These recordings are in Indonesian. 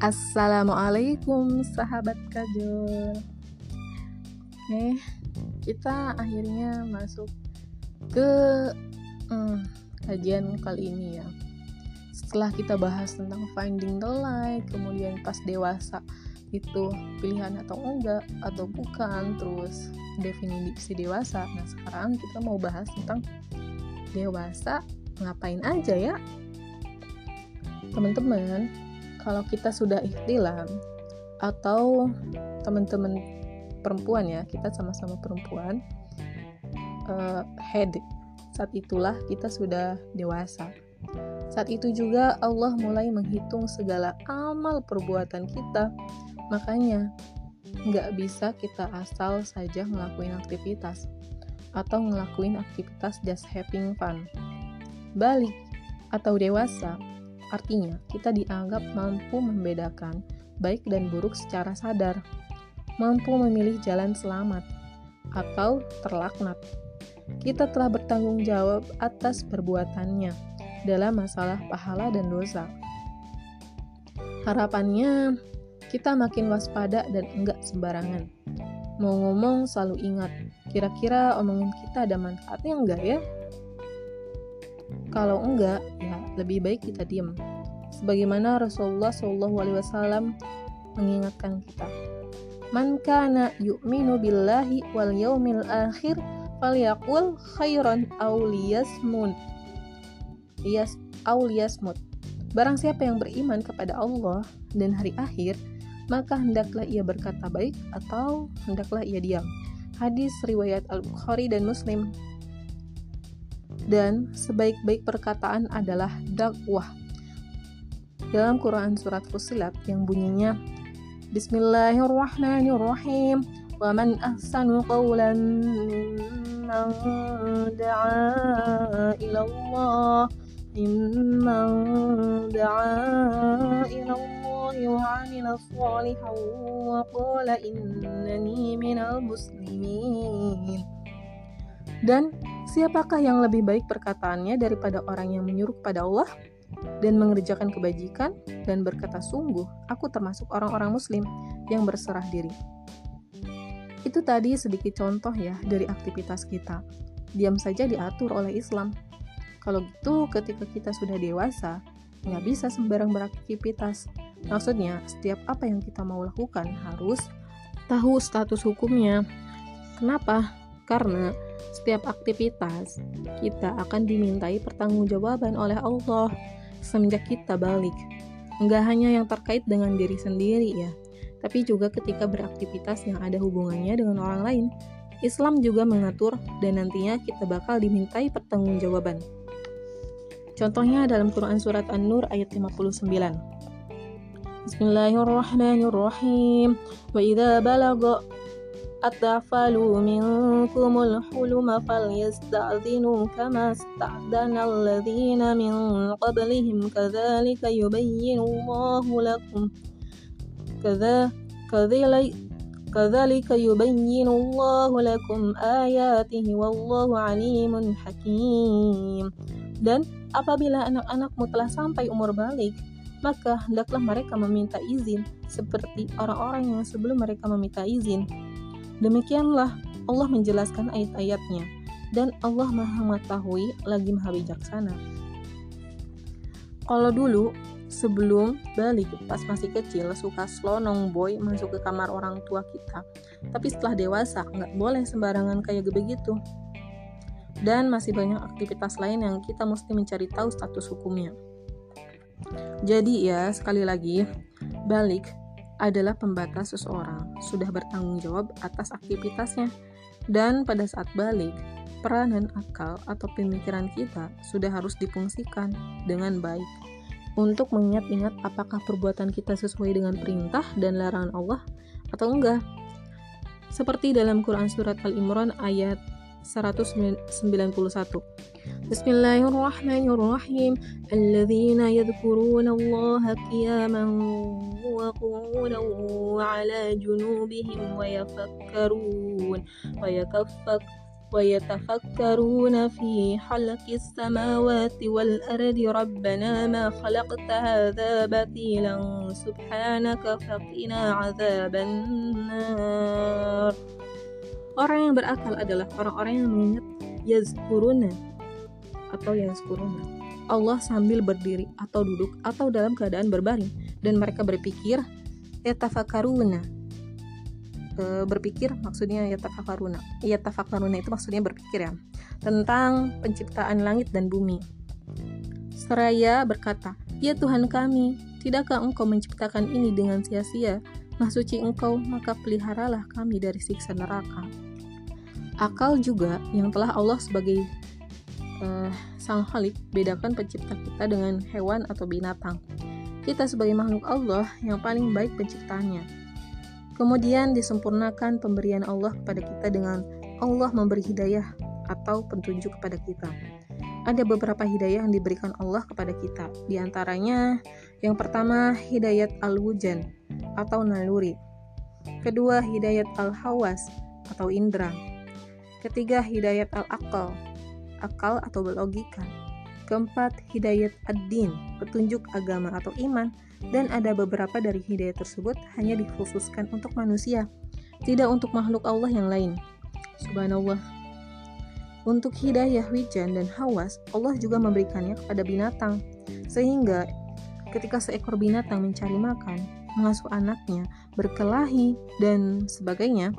Assalamualaikum sahabat kajol. Oke, kita akhirnya masuk ke hmm, kajian kali ini ya. Setelah kita bahas tentang finding the light Kemudian pas dewasa itu pilihan atau enggak atau bukan terus definisi dewasa. Nah sekarang kita mau bahas tentang dewasa ngapain aja ya? Teman-teman kalau kita sudah ikhtilam atau teman-teman perempuan ya kita sama-sama perempuan uh, head saat itulah kita sudah dewasa. Saat itu juga Allah mulai menghitung segala amal perbuatan kita. Makanya nggak bisa kita asal saja ngelakuin aktivitas atau ngelakuin aktivitas just having fun. Balik atau dewasa Artinya, kita dianggap mampu membedakan baik dan buruk secara sadar, mampu memilih jalan selamat, atau terlaknat. Kita telah bertanggung jawab atas perbuatannya dalam masalah pahala dan dosa. Harapannya, kita makin waspada dan enggak sembarangan. Mau ngomong selalu ingat, kira-kira omongan kita ada manfaatnya enggak ya? Kalau enggak, ya lebih baik kita diam. Sebagaimana Rasulullah SAW mengingatkan kita. Man kana yu'minu billahi wal yaumil akhir falyaqul khairan aw liyasmut. Liyas aw liyasmut. Barang siapa yang beriman kepada Allah dan hari akhir, maka hendaklah ia berkata baik atau hendaklah ia diam. Hadis riwayat Al-Bukhari dan Muslim dan sebaik-baik perkataan adalah dakwah. Dalam Quran surat Fusilat yang bunyinya Bismillahirrahmanirrahim wa man ahsanu qawlan mimman da'a ila Allah mimman da'a ila Allah wa 'amila salihan wa qala innani minal muslimin dan Siapakah yang lebih baik perkataannya daripada orang yang menyuruh kepada Allah dan mengerjakan kebajikan dan berkata sungguh aku termasuk orang-orang muslim yang berserah diri. Itu tadi sedikit contoh ya dari aktivitas kita. Diam saja diatur oleh Islam. Kalau gitu ketika kita sudah dewasa, nggak bisa sembarang beraktivitas. Maksudnya, setiap apa yang kita mau lakukan harus tahu status hukumnya. Kenapa? Karena setiap aktivitas kita akan dimintai pertanggungjawaban oleh Allah semenjak kita balik. Enggak hanya yang terkait dengan diri sendiri ya, tapi juga ketika beraktivitas yang ada hubungannya dengan orang lain. Islam juga mengatur dan nantinya kita bakal dimintai pertanggungjawaban. Contohnya dalam Quran surat An-Nur ayat 59. Bismillahirrahmanirrahim. Wa idza balagha أطفالوا منكم الحلم فليستأذنوا كما استأذن الذين من قبلهم كذلك يبين الله لكم كذا كذلك كذلك يبين الله لكم آياته والله عليم حكيم dan apabila anak-anakmu telah sampai umur balik maka hendaklah mereka meminta izin seperti orang-orang yang sebelum mereka meminta izin Demikianlah Allah menjelaskan ayat-ayatnya, dan Allah maha mengetahui lagi maha bijaksana. Kalau dulu, sebelum balik pas masih kecil, suka slonong boy masuk ke kamar orang tua kita. Tapi setelah dewasa, nggak boleh sembarangan kayak begitu. Dan masih banyak aktivitas lain yang kita mesti mencari tahu status hukumnya. Jadi ya, sekali lagi, balik adalah pembatas seseorang sudah bertanggung jawab atas aktivitasnya dan pada saat balik peranan akal atau pemikiran kita sudah harus difungsikan dengan baik untuk mengingat-ingat apakah perbuatan kita sesuai dengan perintah dan larangan Allah atau enggak. Seperti dalam Quran surat Al-Imran ayat 191 بسم الله الرحمن الرحيم الذين يذكرون الله قياما وقعودا وعلى جنوبهم ويفكرون ويكفك ويتفكرون في خلق السماوات والأرض ربنا ما خلقت هذا بتيلا سبحانك فقنا عذاب النار Orang yang berakal adalah orang-orang yang mengingat yazkuruna atau yazkuruna. Allah sambil berdiri atau duduk atau dalam keadaan berbaring. Dan mereka berpikir yatafakaruna e, berpikir maksudnya yatafakaruna yatafakaruna itu maksudnya berpikir ya. Tentang penciptaan langit dan bumi. Seraya berkata ya Tuhan kami tidakkah engkau menciptakan ini dengan sia-sia? Nah suci engkau, maka peliharalah kami dari siksa neraka akal juga yang telah Allah sebagai uh, sang khalik bedakan pencipta kita dengan hewan atau binatang. Kita sebagai makhluk Allah yang paling baik penciptanya. Kemudian disempurnakan pemberian Allah kepada kita dengan Allah memberi hidayah atau petunjuk kepada kita. Ada beberapa hidayah yang diberikan Allah kepada kita. Di antaranya, yang pertama hidayat al-wujan atau naluri. Kedua, hidayat al-hawas atau indra. Ketiga, hidayat al-akal, akal atau logika. Keempat, hidayat ad-din, petunjuk agama atau iman. Dan ada beberapa dari hidayat tersebut hanya dikhususkan untuk manusia, tidak untuk makhluk Allah yang lain. Subhanallah. Untuk hidayah wijan dan hawas, Allah juga memberikannya kepada binatang. Sehingga ketika seekor binatang mencari makan, mengasuh anaknya, berkelahi, dan sebagainya,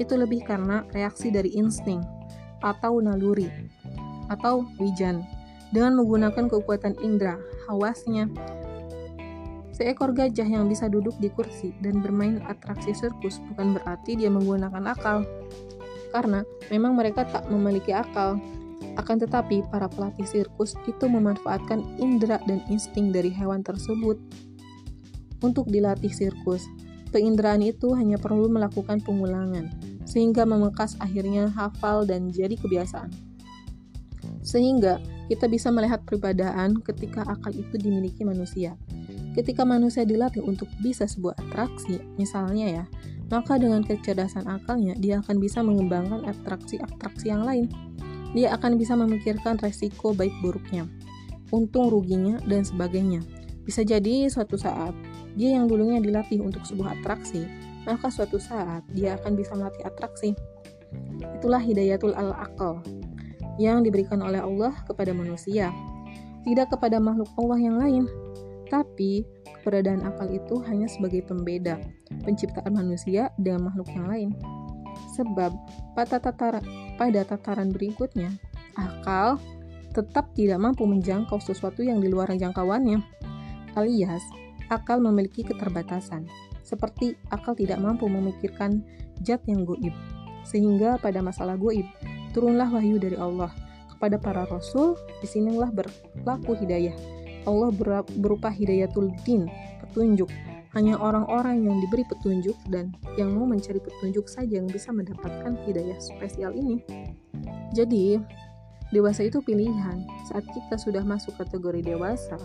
itu lebih karena reaksi dari insting atau naluri atau wijan dengan menggunakan kekuatan indera, hawasnya. Seekor gajah yang bisa duduk di kursi dan bermain atraksi sirkus bukan berarti dia menggunakan akal. Karena memang mereka tak memiliki akal. Akan tetapi, para pelatih sirkus itu memanfaatkan indera dan insting dari hewan tersebut untuk dilatih sirkus. Keinderaan itu hanya perlu melakukan pengulangan sehingga membekas akhirnya hafal dan jadi kebiasaan. Sehingga kita bisa melihat peribadaan ketika akal itu dimiliki manusia. Ketika manusia dilatih untuk bisa sebuah atraksi, misalnya ya, maka dengan kecerdasan akalnya dia akan bisa mengembangkan atraksi-atraksi yang lain. Dia akan bisa memikirkan resiko baik buruknya, untung ruginya, dan sebagainya. Bisa jadi suatu saat dia yang dulunya dilatih untuk sebuah atraksi maka suatu saat dia akan bisa melatih atraksi. Itulah hidayatul al-aql yang diberikan oleh Allah kepada manusia, tidak kepada makhluk Allah yang lain. Tapi keberadaan akal itu hanya sebagai pembeda penciptaan manusia dengan makhluk yang lain. Sebab pada tataran, pada tataran berikutnya, akal tetap tidak mampu menjangkau sesuatu yang di luar jangkauannya, alias akal memiliki keterbatasan seperti akal tidak mampu memikirkan zat yang goib. Sehingga pada masalah goib, turunlah wahyu dari Allah kepada para rasul, di sinilah berlaku hidayah. Allah berupa hidayatul din, petunjuk. Hanya orang-orang yang diberi petunjuk dan yang mau mencari petunjuk saja yang bisa mendapatkan hidayah spesial ini. Jadi, dewasa itu pilihan. Saat kita sudah masuk kategori dewasa,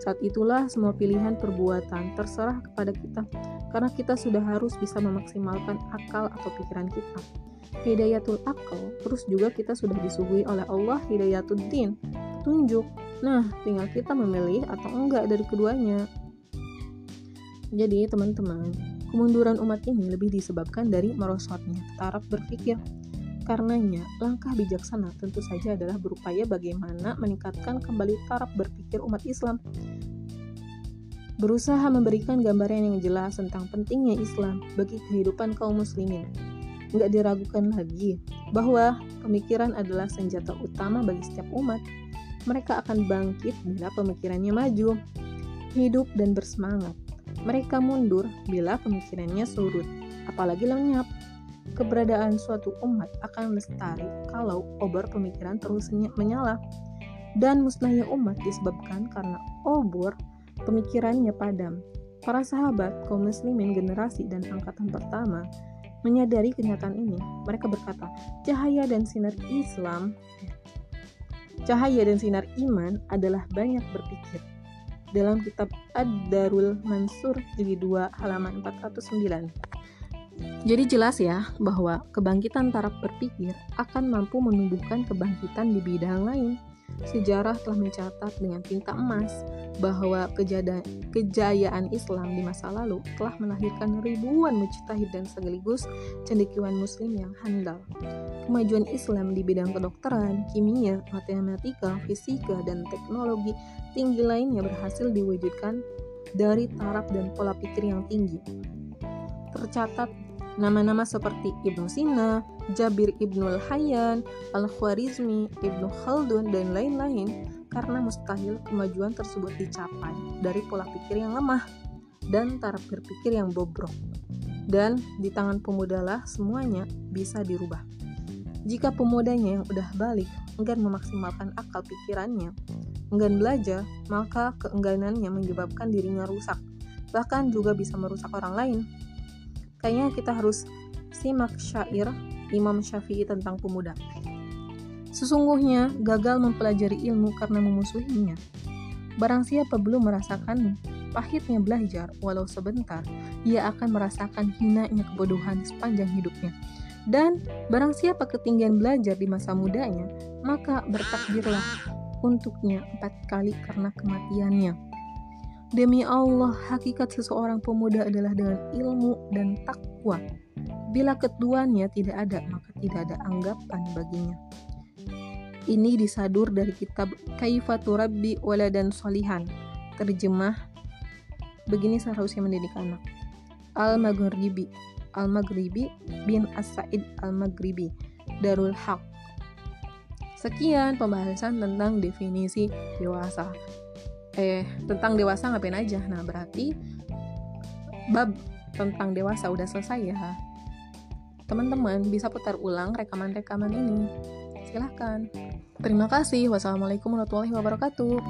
saat itulah semua pilihan perbuatan terserah kepada kita karena kita sudah harus bisa memaksimalkan akal atau pikiran kita. Hidayatul akal, terus juga kita sudah disuguhi oleh Allah hidayatul din, tunjuk. Nah, tinggal kita memilih atau enggak dari keduanya. Jadi, teman-teman, kemunduran umat ini lebih disebabkan dari merosotnya taraf berpikir. Karenanya, langkah bijaksana tentu saja adalah berupaya bagaimana meningkatkan kembali taraf berpikir umat Islam berusaha memberikan gambaran yang jelas tentang pentingnya Islam bagi kehidupan kaum muslimin. Nggak diragukan lagi bahwa pemikiran adalah senjata utama bagi setiap umat. Mereka akan bangkit bila pemikirannya maju, hidup dan bersemangat. Mereka mundur bila pemikirannya surut, apalagi lenyap. Keberadaan suatu umat akan lestari kalau obor pemikiran terus menyala. Dan musnahnya umat disebabkan karena obor pemikirannya padam. Para sahabat, kaum muslimin generasi dan angkatan pertama menyadari kenyataan ini. Mereka berkata, cahaya dan sinar Islam, cahaya dan sinar iman adalah banyak berpikir. Dalam kitab Ad-Darul Mansur jilid 2 halaman 409. Jadi jelas ya bahwa kebangkitan taraf berpikir akan mampu menumbuhkan kebangkitan di bidang lain. Sejarah telah mencatat dengan tinta emas bahwa kejayaan Islam di masa lalu telah melahirkan ribuan mujtahid dan sekaligus cendekiawan muslim yang handal. Kemajuan Islam di bidang kedokteran, kimia, matematika, fisika, dan teknologi tinggi lainnya berhasil diwujudkan dari taraf dan pola pikir yang tinggi. Tercatat Nama-nama seperti Ibnu Sina, Jabir Ibnul Hayyan, Al-Khwarizmi, Ibnu Khaldun, dan lain-lain karena mustahil kemajuan tersebut dicapai dari pola pikir yang lemah dan taraf berpikir yang bobrok. Dan di tangan pemudalah semuanya bisa dirubah. Jika pemudanya yang udah balik enggan memaksimalkan akal pikirannya, enggan belajar, maka keengganannya menyebabkan dirinya rusak, bahkan juga bisa merusak orang lain kayaknya kita harus simak syair Imam Syafi'i tentang pemuda. Sesungguhnya gagal mempelajari ilmu karena memusuhinya. Barang siapa belum merasakan pahitnya belajar walau sebentar, ia akan merasakan hinanya kebodohan sepanjang hidupnya. Dan barang siapa ketinggian belajar di masa mudanya, maka bertakdirlah untuknya empat kali karena kematiannya. Demi Allah, hakikat seseorang pemuda adalah dengan ilmu dan takwa. Bila keduanya tidak ada, maka tidak ada anggapan baginya. Ini disadur dari kitab Kaifatu Rabbi Waladan Solihan. Terjemah, begini seharusnya mendidik anak. Al-Maghribi Al-Maghribi bin As-Sa'id Al-Maghribi Darul Haq Sekian pembahasan tentang definisi dewasa eh tentang dewasa ngapain aja? Nah berarti bab tentang dewasa udah selesai ya teman-teman bisa putar ulang rekaman-rekaman ini. Silahkan. Terima kasih. Wassalamualaikum warahmatullahi wabarakatuh